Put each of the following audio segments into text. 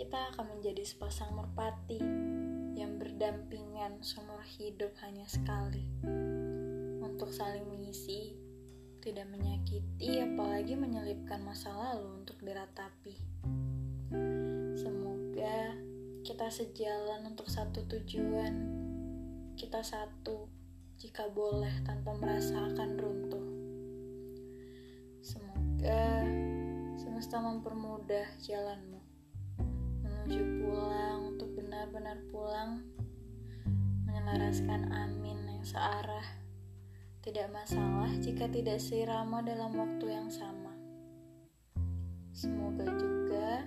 kita akan menjadi sepasang merpati yang berdampingan seumur hidup hanya sekali. Untuk saling mengisi, tidak menyakiti apalagi menyelipkan masa lalu untuk diratapi. Semoga kita sejalan untuk satu tujuan. Kita satu jika boleh tanpa merasa akan runtuh. Semoga semesta mempermudah jalanmu menuju pulang untuk benar-benar pulang menyelaraskan amin yang searah. Tidak masalah jika tidak seirama dalam waktu yang sama. Semoga juga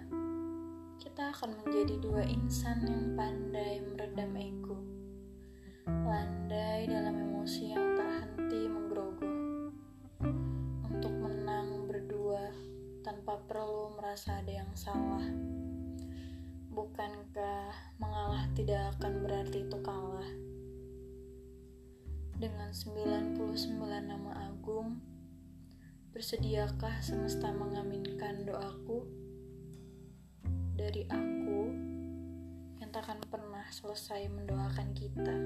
kita akan menjadi dua insan yang pandai meredam ego, landai dalam emosi yang tak henti menggerogoh, untuk menang berdua tanpa perlu merasa ada yang salah. Tidak akan berarti itu kalah? Dengan 99 nama agung, bersediakah semesta mengaminkan doaku? Dari aku yang takkan pernah selesai mendoakan kita.